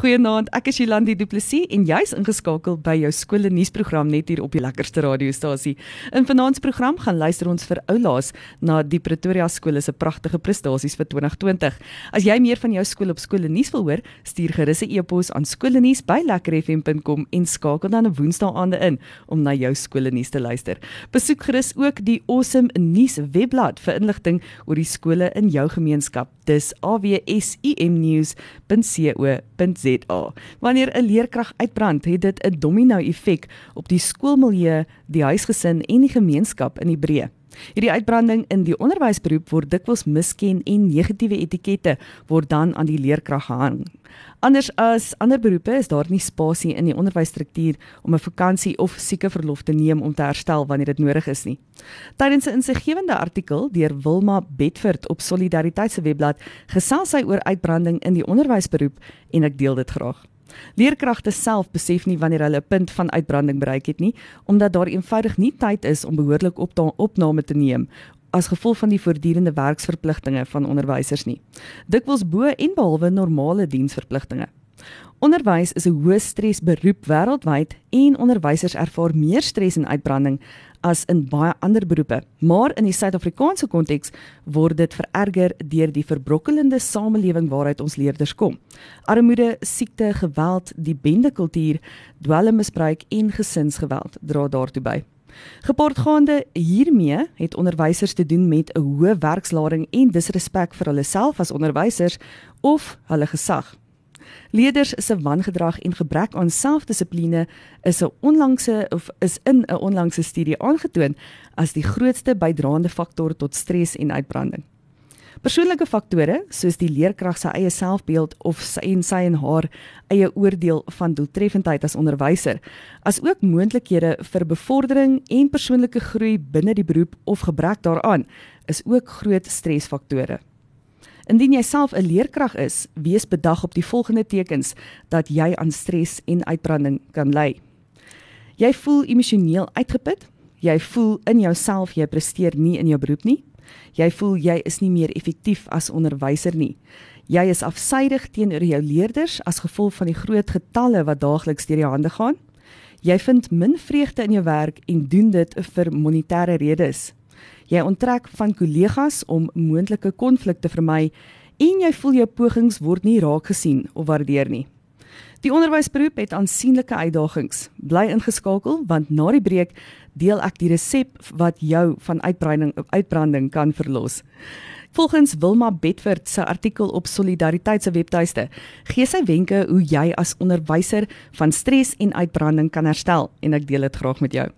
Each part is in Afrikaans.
Goeienaand, ek is Jolandi Du Plessis en jy's ingeskakel by jou skool nuusprogram net hier op die lekkerste radiostasie. In vanaand se program gaan luister ons vir oulaas na die Pretoria skole se pragtige prestasies vir 2020. As jy meer van jou skool op skool nuus wil hoor, stuur gerus 'n e-pos aan skoolnuus@lekkerfm.com en skakel dan op Woensdae aande in om na jou skool nuus te luister. Besoek gerus ook die Awesome Nuus webblad vir inligting oor die skole in jou gemeenskap. Dis awsimnews.co.za. Wanneer 'n leerkrag uitbrand, het dit 'n domino-effek op die skoolmilieu, die huisgesin en die gemeenskap in die breë. Hierdie uitbranding in die onderwysberoep word dikwels misken en negatiewe etikette word dan aan die leerkrag gehang. Anders as ander beroepe is daar nie spasie in die onderwysstruktuur om 'n vakansie of sieke verlof te neem om te herstel wanneer dit nodig is nie. Tydens 'n insiggewende artikel deur Wilma Bedford op Solidariteit se webblad gesels sy oor uitbranding in die onderwysberoep en ek deel dit graag. Leerkragte self besef nie wanneer hulle 'n punt van uitbranding bereik het nie, omdat daar eenvoudig nie tyd is om behoorlik op opname te neem as gevolg van die voortdurende werksverpligtinge van onderwysers nie. Dikwels bo en behalwe normale diensverpligtinge. Onderwys is 'n hoë stres beroep wêreldwyd en onderwysers ervaar meer stres en uitbranding as in baie ander beroepe. Maar in die Suid-Afrikaanse konteks word dit vererger deur die verbrokkelende samelewing waaruit ons leerders kom. Armoede, siekte, geweld, die bendekultuur, dwelmmisbruik en gesinsgeweld dra daartoe by. Gepaardgaande hiermee het onderwysers te doen met 'n hoë werkslading en disrespek vir hulle self as onderwysers of hulle gesag. Leerders se wangedrag en gebrek aan selfdissipline is 'n onlangse of is in 'n onlangse studie aangetoon as die grootste bydraende faktor tot stres en uitbranding. Persoonlike faktore soos die leerkrag se eie selfbeeld of sy en sy en haar eie oordeel van doeltreffendheid as onderwyser, asook moontlikhede vir bevordering en persoonlike groei binne die beroep of gebrek daaraan, is ook groot stresfaktore. Indien jy self 'n leerkrag is, wees bedag op die volgende tekens dat jy aan stres en uitbranding kan ly. Jy voel emosioneel uitgeput, jy voel in jouself jy presteer nie in jou beroep nie. Jy voel jy is nie meer effektief as onderwyser nie. Jy is afsydig teenoor jou leerders as gevolg van die groot getalle wat daagliks deur jou hande gaan. Jy vind min vreugde in jou werk en doen dit vir monetêre redes. Jy onttrek van kollegas om moontlike konflikte te vermy en jy voel jou pogings word nie raak gesien of waardeer nie. Die onderwysberoep het aansienlike uitdagings. Bly ingeskakel want na die breek deel ek die resep wat jou van uitbranding uitbranding kan verlos. Volgens Wilma Bedford se artikel op Solidariteit se webtuiste, gee sy wenke hoe jy as onderwyser van stres en uitbranding kan herstel en ek deel dit graag met jou.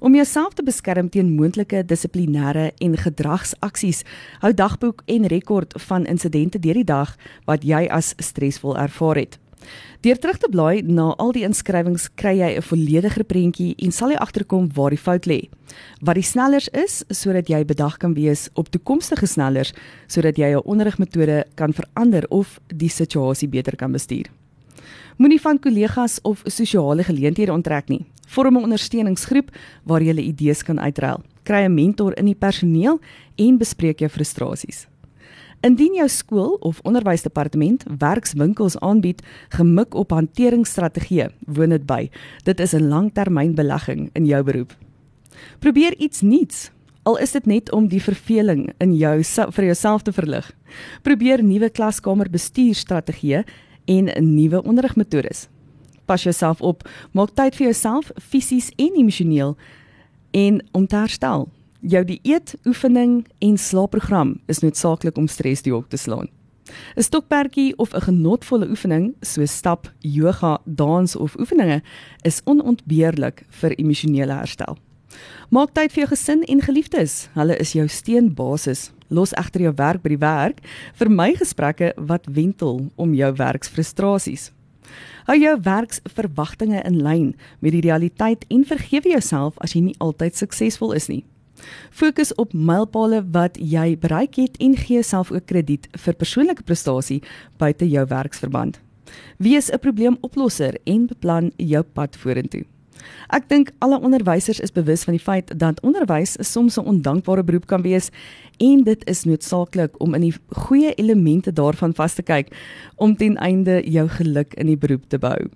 Om jouself te beskerm teen moontlike dissiplinêre en gedragsaksies, hou dagboek en rekord van insidente deur die dag wat jy as stresvol ervaar het. Deur terug te blaai na al die inskrywings, kry jy 'n vollediger prentjie en sal jy agterkom waar die fout lê. Wat die snellers is sodat jy bedag kan wees op toekomstige snellers sodat jy jou onderrigmetode kan verander of die situasie beter kan bestuur. Moenie van kollegas of sosiale geleenthede onttrek nie. Vorm 'n ondersteuningsgroep waar jy idees kan uitruil. Kry 'n mentor in die personeel en bespreek jou frustrasies. Indien jou skool of onderwysdepartement werkswinkels aanbied gemik op hanteringsstrategieë, woon dit by. Dit is 'n langtermynbelegging in jou beroep. Probeer iets nuuts. Al is dit net om die verveling in jou vir jouself te verlig. Probeer nuwe klaskamer bestuurstrategieë en nuwe onderrigmetodes. Pas jouself op, maak tyd vir jouself fisies en emosioneel en om te herstel. Jou dieet, oefening en slaapprogram is noodsaaklik om stres die hok te slaan. 'n Stokperdjie of 'n genotvolle oefening soos stap, yoga, dans of oefeninge is onontbeerlik vir emosionele herstel. Maak tyd vir jou gesin en geliefdes. Hulle is jou steunbasis. Los egter jou werk by die werk vir my gesprekke wat wentel om jou werksfrustrasies. Hou jou werksverwagtinge in lyn met die realiteit en vergewe jouself as jy nie altyd suksesvol is nie. Fokus op mylpale wat jy bereik het en gee jouself ook krediet vir persoonlike prestasie buite jou werksverband. Wees 'n probleemoplosser en beplan jou pad vorentoe. Ek dink alle onderwysers is bewus van die feit dat onderwys soms 'n ondankbare beroep kan wees en dit is noodsaaklik om in die goeie elemente daarvan vas te kyk om ten einde jou geluk in die beroep te bou.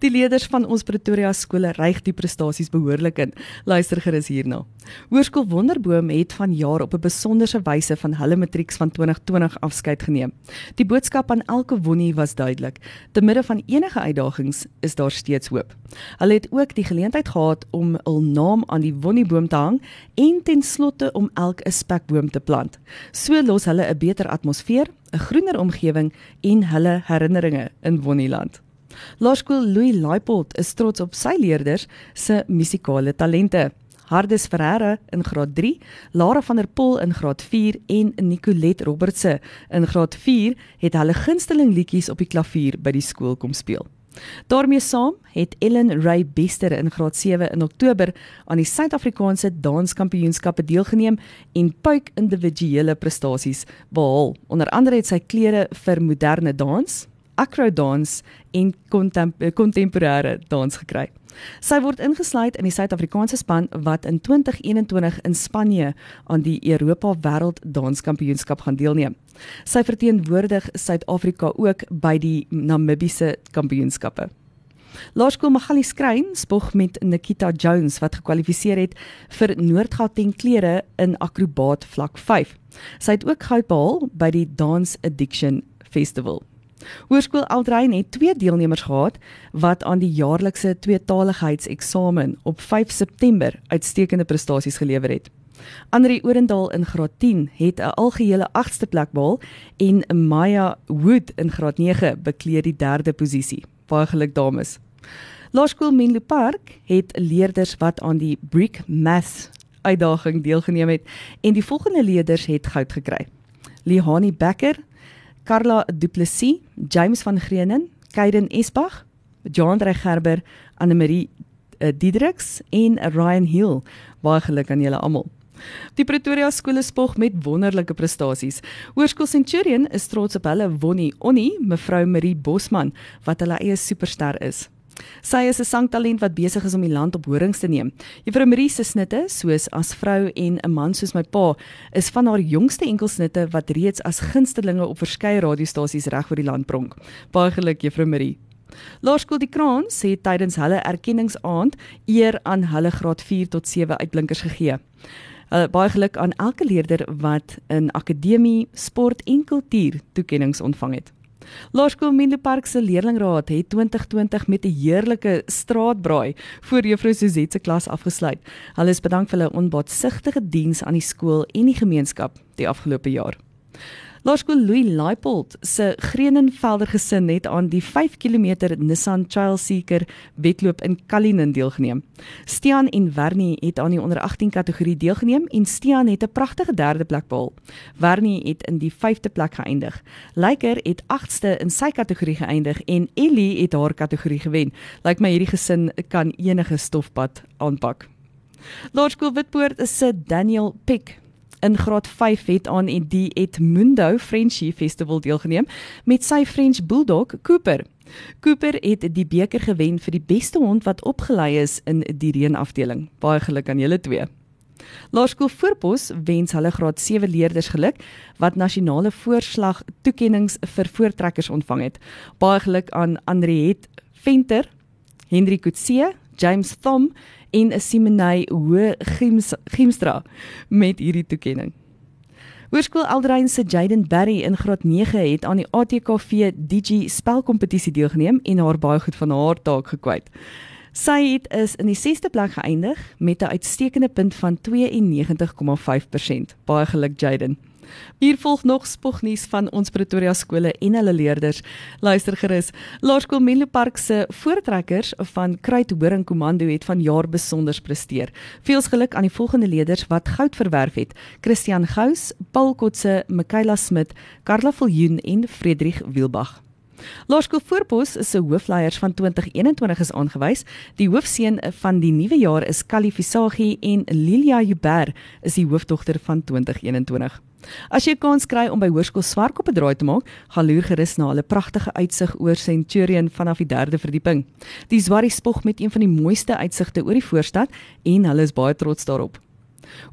Die leerders van ons Pretoria skole reig die prestasies behoorlik in. Luister gerus hierna. Hoërskool Wonderboom het vanjaar op 'n besonderse wyse van hulle matrieks van 2020 afskeid geneem. Die boodskap aan elke wonnie was duidelik. Te midde van enige uitdagings is daar steeds hoop. Hulle het ook die geleentheid gehad om hul naam aan die wonnieboom te hang en ten slotte om elk 'n spekboom te plant. So los hulle 'n beter atmosfeer, 'n groener omgewing en hulle herinneringe in Wonnieland. Laerskool Louis Laipold is trots op sy leerders se musikale talente. Hardes Ferreira in graad 3, Lara van der Pol in graad 4 en Nicolet Robertse in graad 4 het hulle gunsteling liedjies op die klavier by die skool kom speel. daarmee saam het Ellen Ray Bester in graad 7 in Oktober aan die Suid-Afrikaanse Danskampioenskappe deelgeneem en puik individuele prestasies behaal. Onder andere het sy klere vir moderne dans, acrodance en kontemporêre dans gekry. Sy word ingesluit in die Suid-Afrikaanse span wat in 2021 in Spanje aan die Europa Wêreld Danskampioenskap gaan deelneem. Sy verteenwoordig Suid-Afrika ook by die Namibiese Kampioenskappe. Laerskool Magali Skrein spog met Nikita Jones wat gekwalifiseer het vir Noord-Gauteng klere in akrobaat vlak 5. Sy het ook goud behaal by die Dance Addiction Festival. Hoërskool Aldrein het twee deelnemers gehad wat aan die jaarlikse tweetaligheidseksamen op 5 September uitstekende prestasies gelewer het. Andri Orendal in graad 10 het 'n algehele 8ste plek behaal en Maya Wood in graad 9 bekleed die 3de posisie. Baie geluk dames. Laerskool Menlo Park het leerders wat aan die Brick Math uitdaging deelgeneem het en die volgende leerders het goud gekry. Lihani Becker, Carla Duplessis, James van Greenen, Kaiden Esbach, Johan Gerber, Anne Marie uh, Diedriks en Ryan Hill. Baie geluk aan julle almal. Die Pretoria skole spog met wonderlike prestasies. Hoërskool Centurion is trots op hulle Wonnie Onnie, mevrou Marie Bosman, wat hulle eie superster is. Sy is 'n sangtalent wat besig is om die land op horings te neem. Juffrou Marie se snitte, soos as vrou en 'n man soos my pa, is van haar jongste enkelsnitte wat reeds as gunstelinge op verskeie radiostasies reg oor die land pronk. Baie geluk Juffrou Marie. Laerskool die Kraans sê tydens hulle erkenningsaand eer aan hulle graad 4 tot 7 uitblinkers gegee. Uh, baie geluk aan elke leerder wat in akademie, sport en kultuur toekenninge ontvang het. Laerskool Menlopark se leerlingraad het 2020 met 'n heerlike straatbraai voor Juffrou Suzette se klas afgesluit. Hulle is bedank vir hulle onbaatsigtige diens aan die skool en die gemeenskap die afgelope jaar. Laerskool Louis Laipold se Grenenvelder gesin het aan die 5 km Nissan Child Seeker wedloop in Kalinin deelgeneem. Stian en Wernie het aan die onder 18 kategorie deelgeneem en Stian het 'n pragtige derde plek behaal. Wernie het in die 5de plek geëindig. Lyker het 8ste in sy kategorie geëindig en Ellie het haar kategorie gewen. Lyk my hierdie gesin kan enige stofpad aanpak. Laerskool Witpoort se Daniel Pick in graad 5 het aan die Edmundo Frenchie Festival deelgeneem met sy French Bulldog Cooper. Cooper het die beker gewen vir die beste hond wat opgelei is in die reënafdeling. Baie geluk aan julle twee. Laerskool Voorpos wens hulle graad 7 leerders geluk wat nasionale voorslag toekenninge vir voortrekkers ontvang het. Baie geluk aan Andriet Venter, Henry Kutse, James Thom en 'n Simonay Ho Giemstra met hierdie toekenning. Hoërskool Eldrein se Jaden Barry in graad 9 het aan die ATKV DG spelkompetisie deelgeneem en haar baie goed van haar taak gekwyt. Sy het is in die 6ste plek geëindig met 'n uitstekende punt van 92,5%. Baie geluk Jaden. Hier volg nog spognuus van ons Pretoria skole en hulle leerders. Luister gerus. Laerskool Menlo Park se voortrekkers van Kruithoring Kommando het vanjaar besonder presteer. Veels geluk aan die volgende leerders wat goud verwerf het: Christian Gous, Paul Kotse, Michaela Smit, Karla Viljoen en Frederik Wielbach. Laerskool Voorpos se hoofleiers van 2021 is aangewys. Die hoofseun van die nuwe jaar is Kali Visagie en Lilia Huber is die hoofdogter van 2021. As jy kans kry om by Hoërskool Swartkop 'n draai te maak, gaan loer gerus na hulle pragtige uitsig oor Centurion vanaf die 3de verdieping. Die Zwarrie spog met een van die mooiste uitsigte oor die voorstad en hulle is baie trots daarop.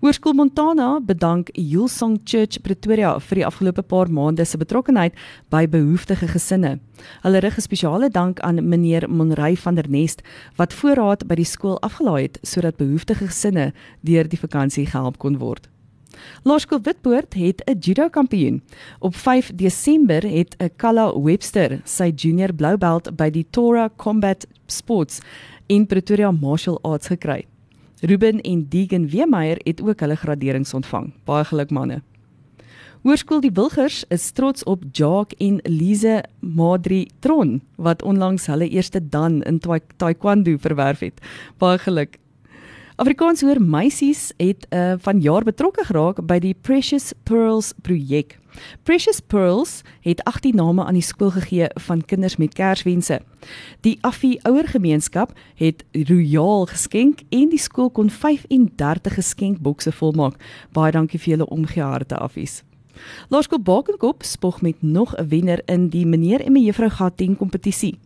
Hoërskool Montana bedank Hillsong Church Pretoria vir die afgelope paar maande se betrokkeheid by behoeftige gesinne. Hulle rig 'n spesiale dank aan meneer Monrey van der Nest wat voorraad by die skool afgelaai het sodat behoeftige gesinne deur die vakansie gehelp kon word. Laerskool Witpoort het 'n judo kampioen. Op 5 Desember het 'n Kalla Webster sy junior blou belt by die Tora Combat Sports in Pretoria Martial Arts gekry. Ruben en Deegan Weemeyer het ook hulle graderings ontvang. Baie geluk manne. Hoërskool Die Wilgers is trots op Jacques en Lise Madri Tron wat onlangs hulle eerste dan in taekwondo verwerf het. Baie geluk. Afrikaans hoor meisies het uh, vanjaar betrokke geraak by die Precious Pearls projek. Precious Pearls het 18 name aan die skool gegee van kinders met Kerswense. Die Affie ouergemeenskap het royaal geskenk en die skool kon 35 geskenkbokse volmaak. Baie dankie vir julle omgeharde affies. Laerskool Bakenkop spog met nog 'n wenner in die meneer en mevrou Gauteng kompetisie.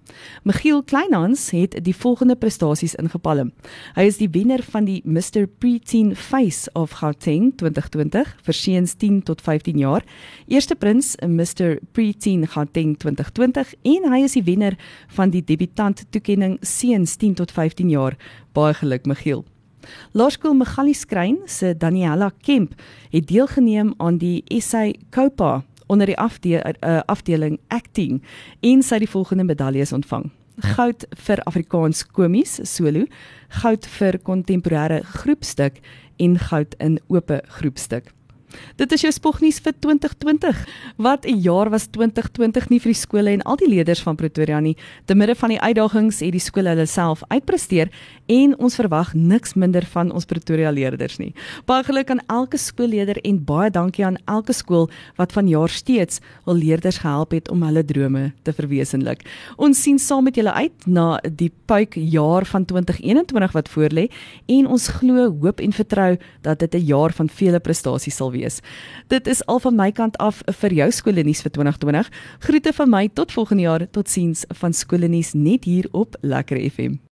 Michiel Kleinhans het die volgende prestasies ingepalm. Hy is die wenner van die Mr Preteen Face of Gauteng 2020 vir seuns 10 tot 15 jaar, eerste prins Mr Preteen Gauteng 2020 en hy is die wenner van die debutant toekenning seuns 10 tot 15 jaar. Baie geluk Michiel. Laerskool Magali Skrein se Daniela Kemp het deelgeneem aan die SA Copa onder die afde uh, afdeling acting en sy die volgende medaljes ontvang. Goud vir Afrikaans komies solo, goud vir kontemporêre groepstuk en goud in oop groepstuk. Dit is jou spognuus vir 2020. Wat 'n jaar was 2020 nie vir die skole en al die leerders van Pretoria nie. Te midde van die uitdagings het die skole hulle self uitpresteer en ons verwag niks minder van ons Pretoria leerders nie. Baie geluk aan elke skoolleier en baie dankie aan elke skool wat vanjaar steeds hul leerders gehelp het om hulle drome te verwesenlik. Ons sien saam met julle uit na die puik jaar van 2021 wat voorlê en ons glo, hoop en vertrou dat dit 'n jaar van vele prestasies sal wees wees. Dit is al van my kant af vir jou skoolnuus vir 2020. Groete van my tot volgende jaar. Totsiens van skoolnuus net hier op Lekker FM.